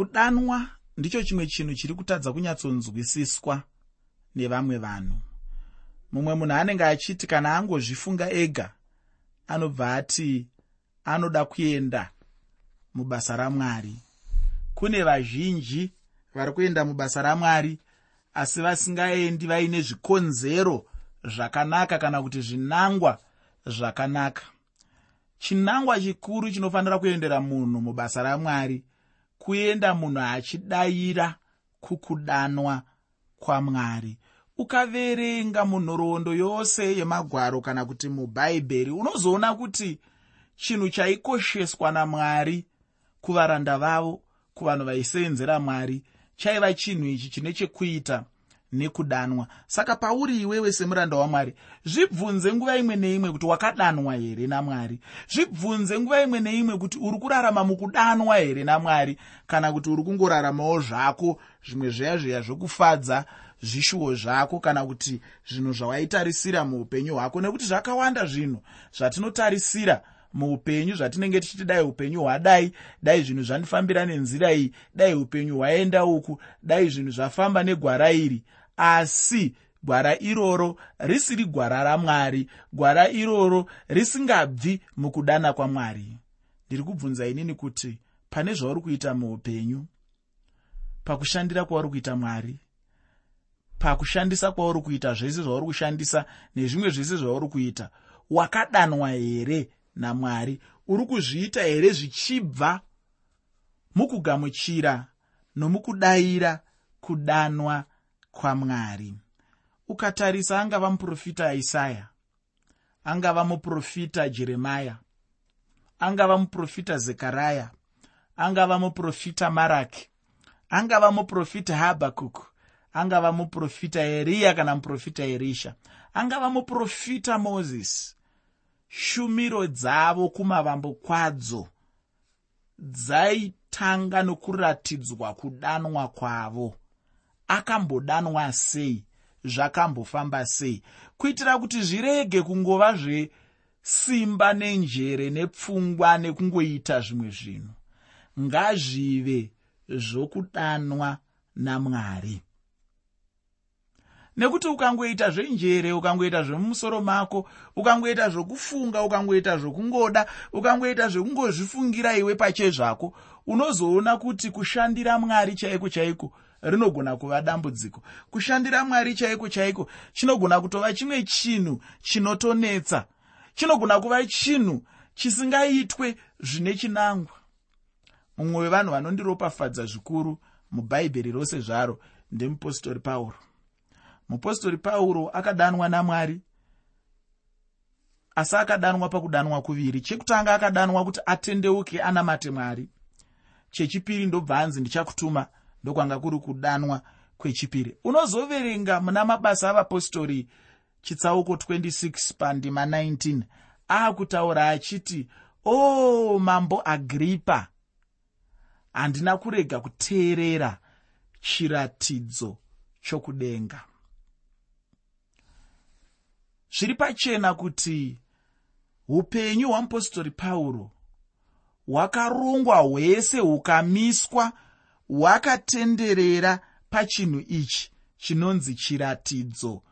kudanwa ndicho chimwe chinhu chiri kutadza kunyatsonzwisiswa nevamwe vanhu. Mumwe munhu anenge achiti kana angozvifunga ega anobva ati anoda kuenda mubasa ramwari. Kune vazhinji vari kuenda mubasa ramwari asi vasingaendi vaine zvikonzero zvakanaka kana kuti zvinangwa zvakanaka. Chinangwa chikuru chinofanira kuendera munhu mubasa ramwari kuenda munhu achidayira kukudanwa kwamwari. Ukaverenga munhoroondo yose yemagwaro kana kuti mubhaibheri unozoona kuti chinhu chaikosheswa namwari kuvaranda vavo kuvanhu vaisenzera mwari. Chaiva chinhu ichi chine chekuita nekudanwa. Saka pauri iwewe semuranda wamwari zvibvunze nguva imwe neimwe kuti wakadanwa here namwari? Zvibvunze nguva imwe neimwe kuti uri kurarama mukudanwa here namwari? Kana kuti uri kungoraramawo zvako zvimwe zveya zveya zvokufadza zvishuwo zvako kana kuti zvinhu zvawaitarisira muupenyu hwako. Nekuti zvakawanda zvinhu zvatinotarisira muupenyu zvatinenge tichiti dai upenyu hwadai dai zvinhu zvandifambira nenzira iyi dai upenyu hwaenda uku dai zvinhu zvafamba negwara iri asi gwara iroro risiri gwara ramwari gwara iroro risingabvi mukudana kwamwari. Ndiri kubvunza inini kuti pane zvauri kuita muupenyu? Pakushandira kwauri kuita mwari? Pakushandisa kwauri kuita zvese zvauri kushandisa nezvimwe zvese zvauri kuita wakadanwa here namwari? Uri kuzviita here zvichibva mukugamuchira nomukudayira kudanwa kwamwari. Ukatarisa angava muprofita isaya angava muprofita jeremaya angava muprofita zekaraya angava muprofita maraki angava muprofita habhakuku angava muprofita eriya kana muprofita erisha angava muprofita mozisi shumiro dzavo kumavambo kwadzo dzaitanga nokuratidzwa kudanwa kwavo akambodanwa sei zvakambofamba sei. Kuitira kuti zvirege kungova zvesimba nenjere nepfungwa nekungoita zvimwe zvinhu. Ngazvive zvokudanwa namwari. Nekuti ukangoita zvenjere ukangoita zvemumusoro mako ukangoita zvokufunga ukangoita zvokungoda ukangoita zvekungozvifungira iwe pachezvako unozoona kuti kushandira mwari chaiko chaiko rinogona kuva dambudziko. Kushandira mwari chaiko chaiko chinogona kutova chimwe chinhu chinotonetsa chinogona kuva chinhu chisingaitwe zvine chinangwa. Mumwe wevanhu vanondiropafadza zvikuru mubhaibheri rose zvaro ndemupostori pauro. Mupostori pauro akadanwa namwari asi akadanwa pakudanwa kuviri. Chekutanga akadanwa kuti atendeuke anamate mwari. Chechipiri ndobva anzi ndichakutuma ndokwanga kuri kudanwa kwechipiri. Unozoverenga muna mabasa avapostori chitsauko 26 pandima 19 aakutaura achiti o oh, mambo agripa handina kurega kuteerera chiratidzo chokudenga. Zviri pachena kuti upenyu hwamupostori pauro hwakarongwa hwese hukamiswa hwakatenderera pachinhu ichi chinonzi chiratidzo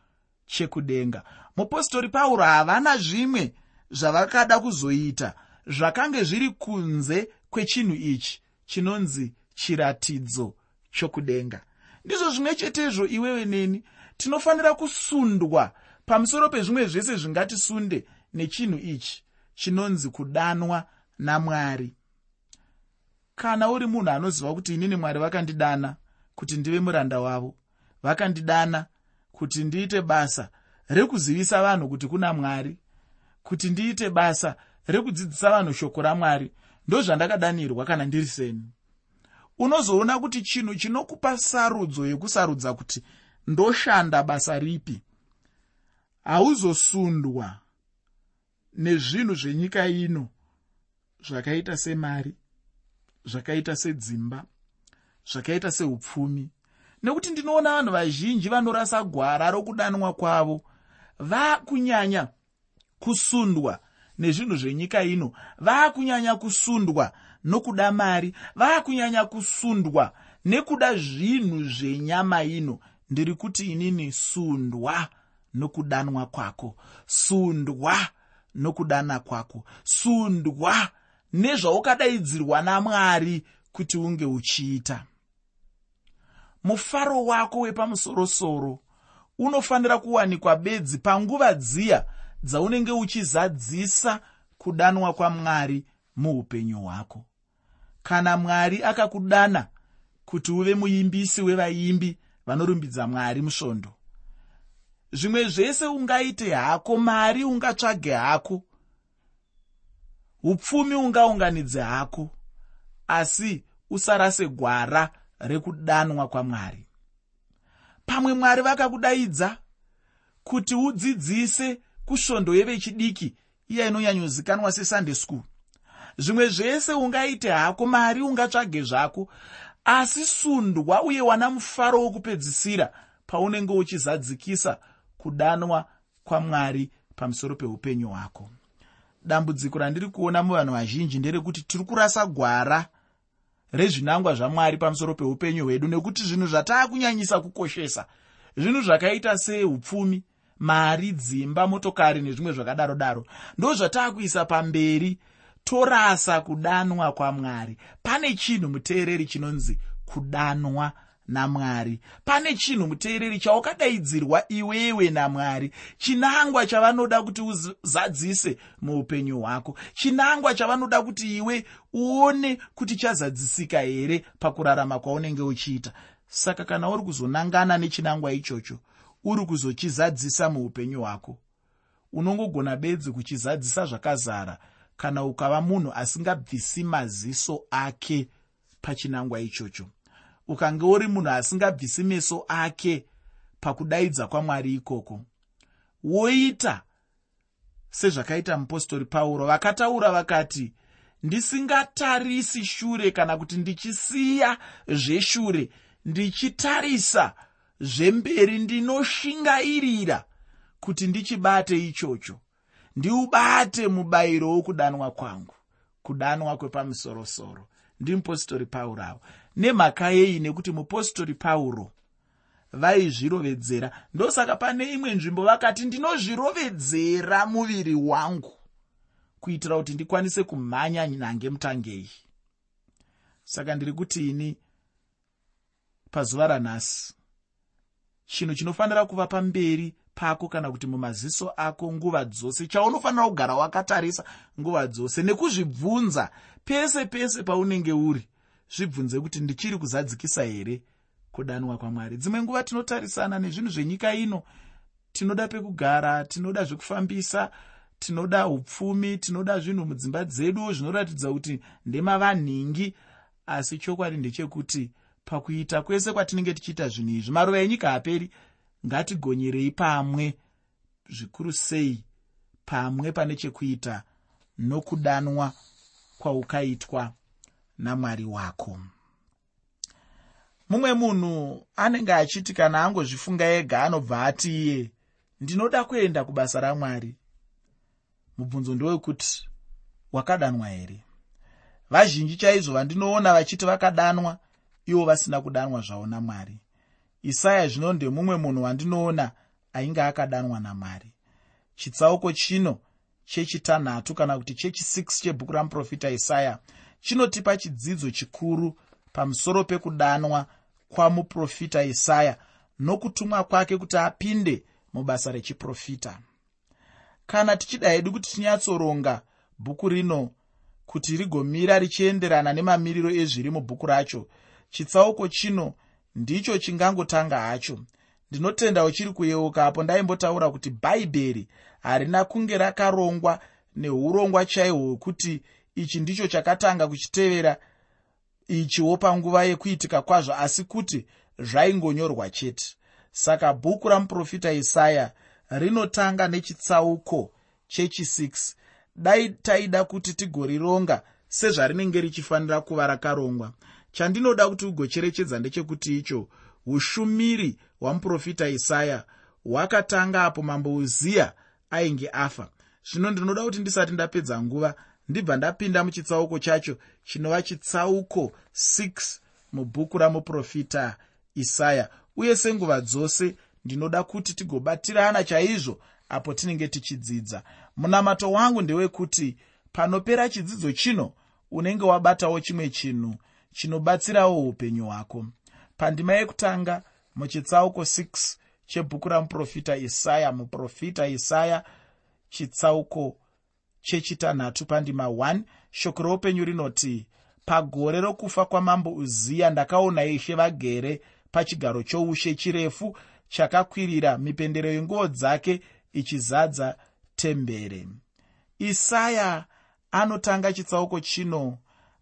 chekudenga. Mupostori pauro havana zvimwe zvavakada kuzoita zvakange zviri kunze kwechinhu ichi chinonzi chiratidzo chokudenga. Ndizvo zvimwe chetezvo iwewe neni tinofanira kusundwa pamusoro pezvimwe zvese zvingatisunde nechinhu ichi chinonzi kudanwa namwari kana uri munhu anoziva kuti inini mwari vakandidana kuti ndive muranda wavo vakandidana kuti ndiite basa rekuzivisa vanhu kuti kuna mwari kuti ndiite basa rekudzidzisa vanhu shoko ramwari ndozvandakadanirwa kana ndiri seni. Unozoona kuti chinhu chinokupa sarudzo yekusarudza kuti ndoshanda basa ripi? Hauzosundwa nezvinhu zvenyika ino zvakaita semari zvakaita sedzimba zvakaita seupfumi. Nekuti ndinoona vanhu vazhinji vanorasa gwara rokudanwa kwavo vakunyanya kusundwa nezvinhu zvenyika ino vakunyanya kusundwa nokuda mari vaakunyanya kusundwa nekuda zvinhu zvenyama ino. Ndiri kuti inini sundwa nokudanwa kwako sundwa nokudana kwako sundwa nezvaukadaidzirwa namwari kuti unge uchiita. Mufaro wako wepamusorosoro unofanira kuwanikwa bedzi panguva dziya dzaunenge uchizadzisa kudanwa kwamwari muupenyu hwako. Kana mwari akakudana kuti uve muimbisi wevaimbi vanorumbidza mwari musvondo zvimwe zvese ungaite hako mari ungatsvage hako upfumi ungaunganidze hako asi usarase gwara rekudanwa kwamwari. Pamwe mwari vakakudaidza kuti udzidzise kusvondo yevechidiki iya inonyanyozikanwa sesunday school. Zvimwe zvese ungaite hako mari ungatsvage zvako asi sundwa uye wana mufaro wokupedzisira paunenge uchizadzikisa kudanwa kwamwari pamusoro peupenyu hwako dambudziko randiri kuona muvanhu vazhinji nderekuti tiri kurasa gwara rezvinangwa zvamwari pamusoro peupenyu hwedu nekuti zvinhu zvataakunyanyisa kukoshesa. Zvinhu zvakaita seupfumi mari dzimba motokari nezvimwe zvakadaro daro ndo zvataakuisa pamberi. Torasa kudanwa kwamwari. Pane chinhu muteereri chinonzi kudanwa namwari. Pane chinhu muteereri chaukadaidzirwa iwewe namwari. Chinangwa chavanoda kuti uzadzise muupenyu hwako. Chinangwa chavanoda kuti iwe uone kuti chazadzisika here pakurarama kwaunenge uchiita. Saka kana uri kuzonangana nechinangwa ichocho uri kuzochizadzisa muupenyu hwako. Unongogona bedzi kuchizadzisa zvakazara kana ukava munhu asingabvisi maziso ake pachinangwa ichocho ukange uri munhu asingabvisi meso ake pakudaidza kwamwari ikoko. Woita sezvakaita mupostori pauro. Vakataura vakati ndisingatarisi shure kana kuti ndichisiya zveshure. Ndichitarisa zvemberi ndinoshingairira kuti ndichibate ichocho. Ndiubate mubayiro wokudanwa kwangu kudanwa kwepamusorosoro. Ndimupostori pauro avo nemhaka yei nekuti mupostori pauro vaizvirovedzera. Ndosaka pane imwe nzvimbo vakati ndinozvirovedzera muviri wangu kuitira kuti ndikwanise kumhanya nhange mutangei saka ndiri kuti ini pazuva ranhasi chinhu chinofanira kuva pamberi pako kana kuti mumaziso ako nguva dzose chaunofanira kugara wakatarisa nguva dzose nekuzvibvunza pese pese paunenge uri zvibvunze kuti ndichiri kuzadzikisa here kudanwa kwamwari. Dzimwe nguva tinotarisana nezvinhu zvenyika ino tinoda pekugara tinoda zvekufambisa tinoda upfumi tinoda zvinhu mudzimba dzedu zvinoratidza kuti ndemavanhingi asi chokwadi ndechekuti pakuita kwese kwatinenge tichiita zvinhu izvi maruva enyika haperi ngatigonyerei pamwe zvikuru sei pamwe pane chekuita nokudanwa kwaukaitwa namwari wako. Mumwe munhu anenge achiti kana angozvifunga ega anobva ati iye ndinoda kuenda kubasa ramwari. Mubvunzo ndewekuti wakadanwa here? Vazhinji chaizvo vandinoona vachiti vakadanwa ivo vasina kudanwa zvavo namwari. Isaya zvino ndemumwe munhu wandinoona ainge akadanwa namwari. Chitsauko chino chechitanhatu kana kuti chechi6 chebhuku ramuprofita isaya chinotipa chidzidzo chikuru pamusoro pekudanwa kwamuprofita isaya nokutumwa kwake kuti apinde mubasa rechiprofita. Kana tichida hedu kuti tinyatsoronga bhuku rino kuti rigomira richienderana nemamiriro ezviri mubhuku racho chitsauko chino ndicho chingangotanga hacho. Ndinotenda uchiri kuyeuka apo ndaimbotaura kuti bhaibheri harina kunge rakarongwa neurongwa chaihwo hwekuti ichi ndicho chakatanga kuchitevera ichiwo panguva yekuitika kwazvo asi kuti zvaingonyorwa chete. Saka bhuku ramuprofita isaya rinotanga nechitsauko chechi6 dai taida kuti tigorironga sezvarinenge richifanira kuva rakarongwa. Chandinoda kuti ugocherechedza ndechekuti icho ushumiri hwamuprofita isaya hwakatanga apo mambo uziya ainge afa. Zvino ndinoda kuti ndisati ndapedza nguva ndibva ndapinda muchitsauko chacho chinova chitsauko 6 mubhuku ramuprofita isaya. Uye senguva dzose ndinoda kuti tigobatirana chaizvo apo tinenge tichidzidza. Munamato wangu ndewekuti panopera chidzidzo chino unenge wabatawo chimwe chinhu chinobatsirawo upenyu hwako. Pandima yekutanga muchitsauko 6 chebhuku ramuprofita isaya muprofita isaya chitsauko chechitanhatu pandima 1 shoko roupenyu rinoti pagore rokufa kwamambo uziya ndakaona ishe vagere pachigaro choushe chirefu chakakwirira mipendero yenguo dzake ichizadza tembere. Isaya anotanga chitsauko chino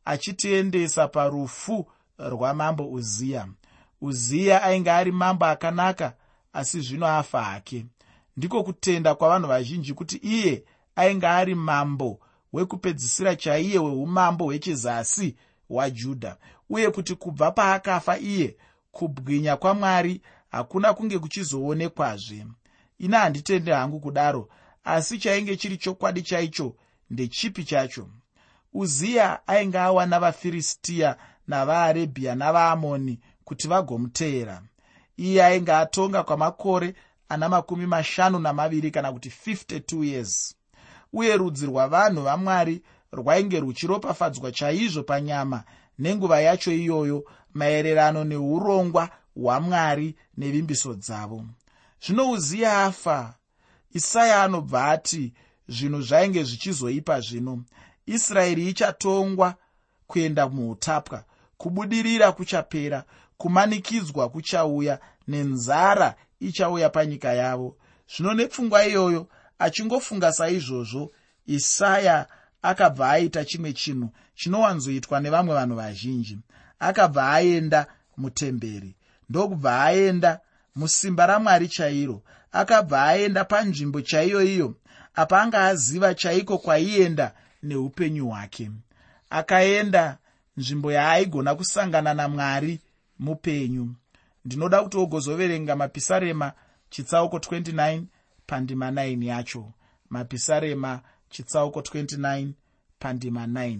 achitiendesa parufu rwamambo uziya. Uziya ainge ari mambo akanaka asi zvino afa hake. Ndiko kutenda kwavanhu vazhinji kuti iye ainge ari mambo wekupedzisira chaiye hweumambo hwechizasi hwajudha. Uye kuti kubva paakafa iye kubwinya kwamwari hakuna kunge kuchizoonekwazve ina handitende hangu kudaro asi chainge chiri chokwadi chaicho ndechipi chacho. Uziya ainge awana vafiristiya navaarebhiya navaamoni kuti vagomuteera iye ainge atonga kwamakore ana makumi mashanu namaviri kana kuti 52 years uye rudzi rwavanhu vamwari rwainge ruchiropafadzwa chaizvo panyama nenguva yacho iyoyo maererano neurongwa hwamwari nevimbiso dzavo. Zvino uziya afa. Isaya anobva ati zvinhu zvainge zvichizoipa zvino. Israeri ichatongwa kuenda muutapwa kubudirira kuchapera kumanikidzwa kuchauya nenzara ichauya panyika yavo. Zvino nepfungwa iyoyo achingofunga saizvozvo isaya akabva aita chimwe chinhu chinowanzoitwa nevamwe vanhu vazhinji. Akabva aenda mutemberi. Ndokubva aenda musimba ramwari chairo. Akabva aenda panzvimbo chaiyo iyo apa anga aziva chaiko kwaienda neupenyu hwake. Akaenda nzvimbo yaaigona kusangana namwari mupenyu. Ndinoda kuti ogozoverenga mapisarema chitsauko 29 pandima 9 yacho. Mapisarema chitsauko 29 pandima 9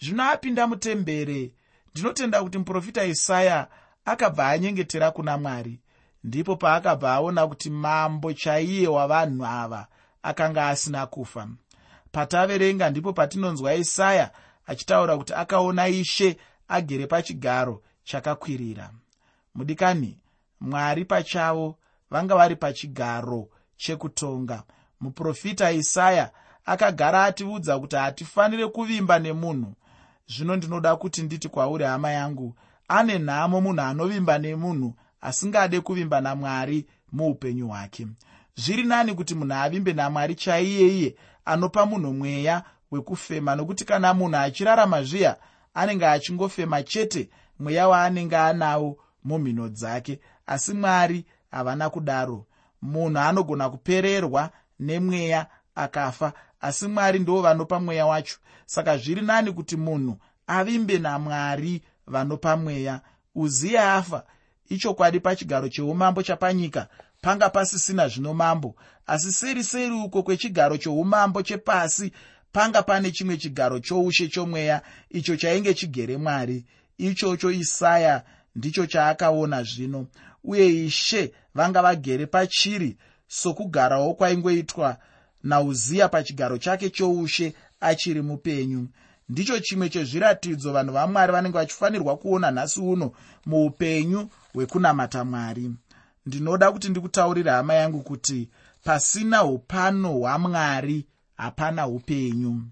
zvino apinda mutembere. Ndinotenda kuti muprofita isaya akabva anyengetera kuna mwari. Ndipo paakabva aona kuti mambo chaiye wavanhu ava akanga asina kufa. Pataverenga ndipo patinonzwa isaya achitaura kuti akaona ishe agere pachigaro chakakwirira. Mudikani mwari pachavo vanga vari pachigaro chekutonga. Muprofita isaya akagara atiudza kuti hatifaniri kuvimba nemunhu. Zvino ndinoda kuti nditi kwauri hama yangu ane nhamo munhu anovimba nemunhu asingade kuvimba namwari muupenyu hwake. Zviri nani kuti munhu avimbe namwari chaiye iye anopa munhu mweya wekufema nokuti kana munhu achirarama zviya anenge achingofema chete mweya waanenge anawo mumhino dzake asi mwari havana kudaro munhu anogona kupererwa nemweya akafa asi mwari ndo vanopa mweya wacho. Saka zviri nani kuti munhu avimbe namwari vanopa mweya. Uziya afa. Ichokwadi pachigaro cheumambo chapanyika panga pasisina zvino mambo. Asi seri seri uko kwechigaro choumambo chepasi panga pane chimwe chigaro choushe chomweya icho chainge chigere mwari. Ichocho isaya ndicho chaakaona zvino. Uye ishe vanga vagere pachiri sokugarawo kwaingoitwa nauziya pachigaro chake choushe achiri mupenyu. Ndicho chimwe chezviratidzo vanhu vamwari vanenge vachifanirwa kuona nhasi uno muupenyu hwekunamata mwari. Ndinoda kuti ndikutaurira hama yangu kuti pasina upano hwamwari hapana upenyu.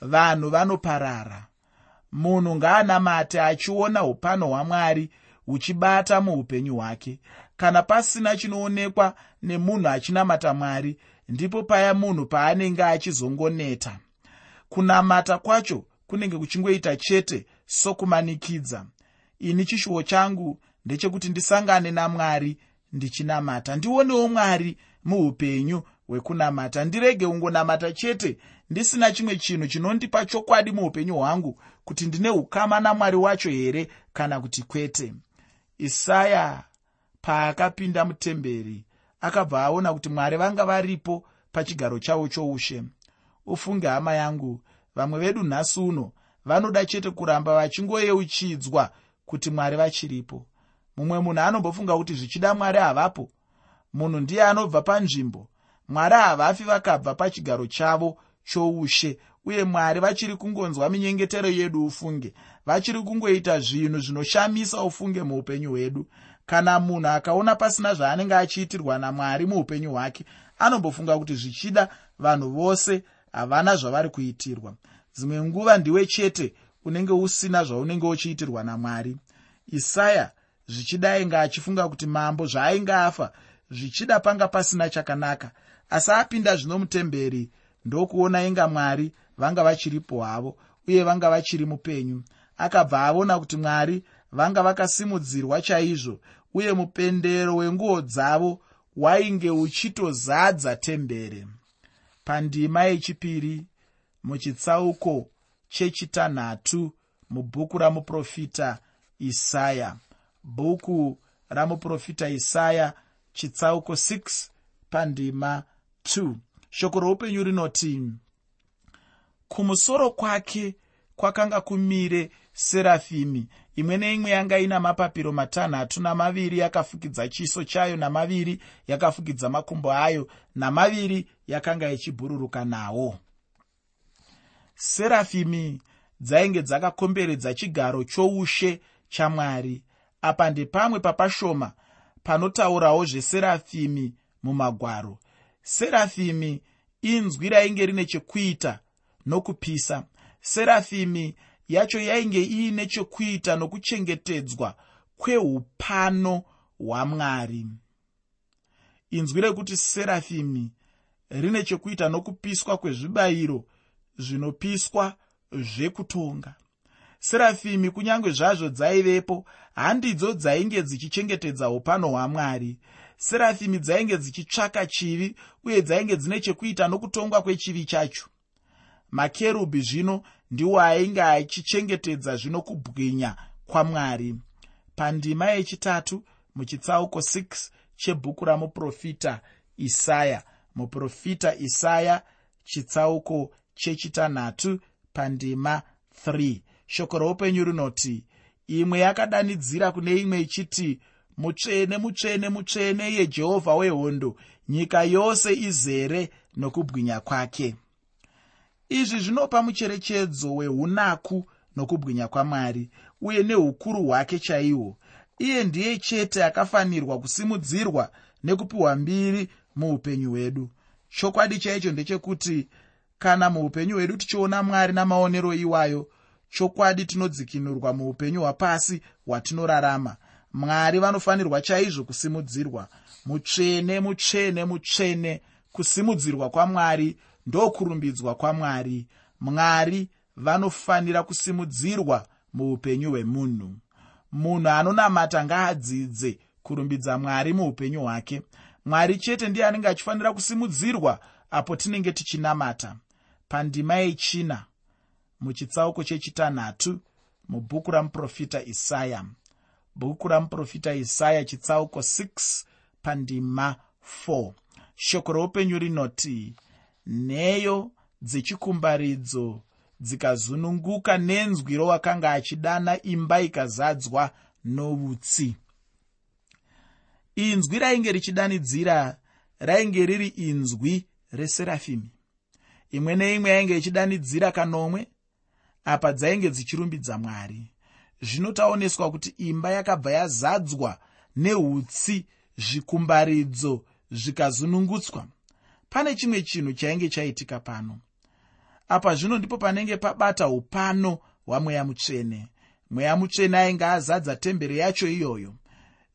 Vanhu vanoparara. Munhu ngaanamate achiona upano hwamwari huchibata muupenyu hwake kana pasina chinoonekwa nemunhu achinamata mwari ndipo paya munhu paanenge achizongoneta. Kunamata kwacho kunenge kuchingoita chete sokumanikidza. Ini chishuwo changu ndechekuti ndisangane namwari ndichinamata. Ndionewo mwari muupenyu hwekunamata ndirege ungonamata chete. Ndisina chimwe chinhu chinondipa chokwadi muupenyu hwangu kuti ndine ukama namwari wacho here kana kuti kwete. Isaya paakapinda mutemberi akabva aona kuti mwari vanga varipo pachigaro chavo choushe. Ufunge hama yangu vamwe vedu nhasi uno vanoda chete kuramba vachingoyeuchidzwa kuti mwari vachiripo. Mumwe munhu anombofunga kuti zvichida mwari havapo? Munhu ndiye anobva panzvimbo. Mwari havafi vakabva pachigaro chavo choushe uye mwari vachiri kungonzwa minyengetero yedu ufunge. Vachiri kungoita zvinhu zvinoshamisa ufunge muupenyu hwedu kana munhu akaona pasina zvaanenge achiitirwa namwari muupenyu hwake anombofunga kuti zvichida vanhu vose havana zvavari kuitirwa. Dzimwe nguva ndiwe chete unenge usina zvaunenge uchiitirwa namwari. Isaya zvichida ainge achifunga kuti mambo zvaainge afa zvichida panga pasina chakanaka. Asi apinda zvino mutemberi ndokuona inga mwari vanga vachiripo havo uye vanga vachiri mupenyu. Akabva aona kuti mwari vanga vakasimudzirwa chaizvo uye mupendero wenguo dzavo wainge uchitozadza tembere. Pandima yechipiri muchitsauko chechitanhatu mubhuku ramuprofita isaya. Bhuku ramuprofita isaya chitsauko 6 pandima 2 shoko roupenyu rinoti kumusoro kwake kwakanga kumire serafimi. Imwe neimwe yanga ina mapapiro matanhatu namaviri yakafukidza chiso chayo namaviri yakafukidza makumbo ayo namaviri yakanga ichibhururuka nawo. Serafimi dzainge dzakakomberedza chigaro choushe chamwari apa ndepamwe papashoma panotaurawo zveserafimi mumagwaro. Serafimi inzwi rainge rine chekuita nokupisa serafimi yacho yainge iine chokuita nokuchengetedzwa kweupano hwamwari. Inzwi rekuti serafimi rine chekuita nokupiswa kwezvibayiro zvinopiswa zvekutonga. Serafimi kunyange zvazvo dzaivepo handidzo dzainge dzichichengetedza upano hwamwari. Serafimi dzainge dzichitsvaka chivi uye dzainge dzine chekuita nokutongwa kwechivi chacho makerubhi zvino ndiwo ainge achichengetedza zvino kubwinya kwamwari. Pandima yechitatu muchitsauko 6 chebhuku ramuprofita isaya. Muprofita isaya chitsauko chechitanhatu pandima 3 shoko roupenyu rinoti imwe yakadanidzira kune imwe ichiti mutsvene mutsvene mutsvene yejehovha wehondo nyika yose izere nokubwinya kwake izvi zvinopa mucherechedzo weunaku nokubwinya kwamwari uye neukuru hwake chaihwo iye ndiye chete akafanirwa kusimudzirwa nekupiwa mbiri muupenyu hwedu. Chokwadi chaicho ndechekuti kana muupenyu hwedu tichiona mwari namaonero iwayo chokwadi tinodzikinurwa muupenyu hwapasi hwatinorarama. Mwari vanofanirwa chaizvo kusimudzirwa. Mutsvene mutsvene mutsvene kusimudzirwa kwamwari ndokurumbidzwa kwamwari. Mwari vanofanira kusimudzirwa muupenyu hwemunhu. Munhu anonamata ngaadzidze kurumbidza mwari muupenyu hwake. Mwari chete ndiye anenge achifanira kusimudzirwa apo tinenge tichinamata. Pandima yechina muchitsauko chechitanhatu mubhuku ramuprofita isaya. Bhuku ramuprofita isaya chitsauko 6 pandima 4 shoko roupenyu rinoti nheyo dzechikumbaridzo dzikazununguka nenzwi rowakanga achidana imba ikazadzwa noutsi inzwi rainge richidanidzira rainge riri inzwi reserafimi. Imwe neimwe yainge ichidanidzira kanomwe apa dzainge dzichirumbidza mwari. Zvino taoneswa kuti imba yakabva yazadzwa neutsi zvikumbaridzo zvikazunungutswa pane chimwe chinhu chainge chaitika pano. Apa zvino ndipo panenge pabata upano hwamweya mutsvene. Mweya mutsvene ainge azadza temberi yacho iyoyo.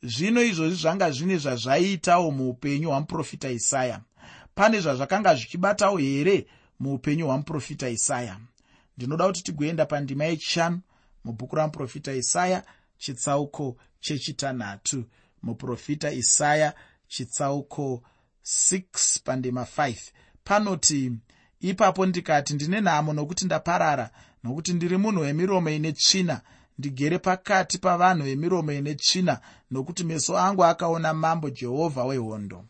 Zvino izvozvi zvanga zvine zvazvaiitawo muupenyu hwamuprofita isaya. Pane zvazvakanga zvichibatawo here muupenyu hwamuprofita isaya? Ndinoda kuti tigoenda pandima yechishanu mubhuku ramuprofita isaya chitsauko chechitanhatu. Muprofita isaya chitsauko 6 pandima 5 panoti ipapo ndikati ndine nhamo nokuti ndaparara nokuti ndiri munhu wemiromo ine tsvina. Ndigere pakati pavanhu vemiromo ine tsvina nokuti meso angu akaona mambo jehovha wehondo.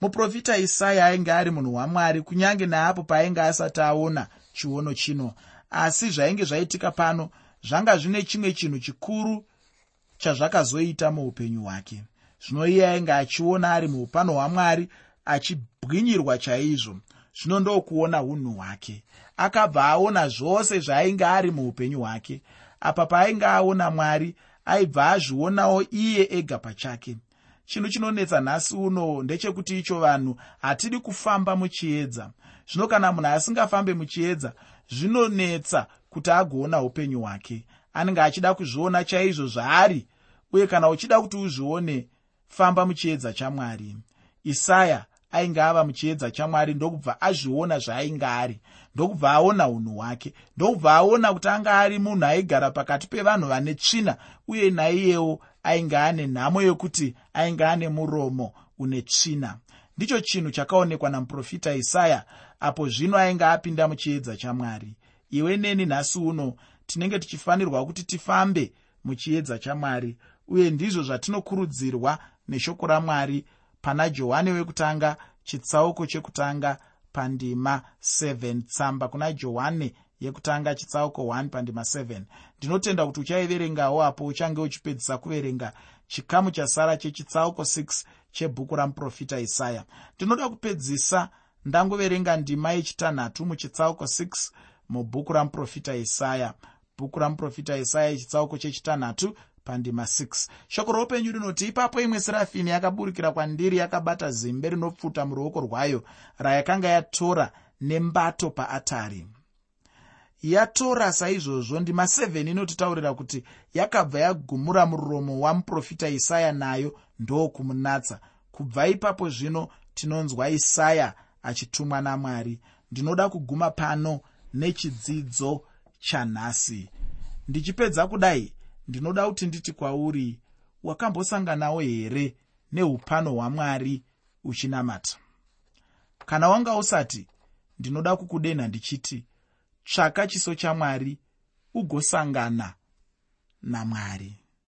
Muprofita isaya ainge ari munhu wamwari kunyange neapo paainge asati aona chiono chino. Asi zvainge zvaitika pano zvanga zvine chimwe chinhu chikuru chazvakazoita muupenyu hwake zvino iye ainge achiona ari muupano hwamwari achibwinyirwa chaizvo. Zvino ndokuona unhu hwake. Akabva aona zvose zvaainge ari muupenyu hwake. Apa paainge aona mwari aibva azvionawo iye ega pachake. Chinhu chinonetsa nhasi uno ndechekuti icho vanhu hatidi kufamba muchiedza. Zvino kana munhu asingafambe muchiedza zvinonetsa kuti agoona upenyu hwake. Anenge achida kuzviona chaizvo zvaari uye kana uchida kuti uzvione famba muchiedza chamwari. Isaya ainge ava muchiedza chamwari ndokubva azviona zvaainge ari ndokubva aona unhu hwake ndokubva aona kuti anga ari munhu aigara pakati pevanhu vane tsvina uye naiyewo ainge ane nhamo yokuti ainge ane muromo une tsvina. Ndicho chinhu chakaonekwa namuprofita isaya apo zvino ainge apinda muchiedza chamwari. Iwe neni nhasi uno tinenge tichifanirwa kuti tifambe muchiedza chamwari uye ndizvo zvatinokurudzirwa neshoko ramwari pana johani wekutanga chitsauko chekutanga pandima 7 tsamba kuna johani yekutanga chitsauko 1 pandima 7 ndinotenda kuti uchaiverengawo apo uchange uchipedzisa kuverenga chikamu chasara chechitsauko 6 chebhuku ramuprofita isaya. Ndinoda kupedzisa ndangoverenga ndima yechitanhatu muchitsauko 6 mubhuku ramuprofita isaya. Bhuku ramuprofita isaya chitsauko chechitanhatu pandima 6 shoko roupenyu rinoti ipapo imwe serafini yakaburukira kwandiri yakabata zimbe rinopfuta muruoko rwayo rayakanga yatora nembato paatari. Yatora saizvozvo ndima 7 inotitaurira kuti yakabva yagumura muromo wamuprofita isaya nayo ndokumunatsa kubva ipapo zvino tinonzwa isaya achitumwa namwari. Ndinoda kuguma pano nechidzidzo chanhasi. Ndichipedza kudai ndinoda kuti nditi kwauri wakambosanganawo here neupano hwamwari uchinamata? Kana wanga usati ndinoda kukudenha ndichiti tsvaka chiso chamwari ugosangana namwari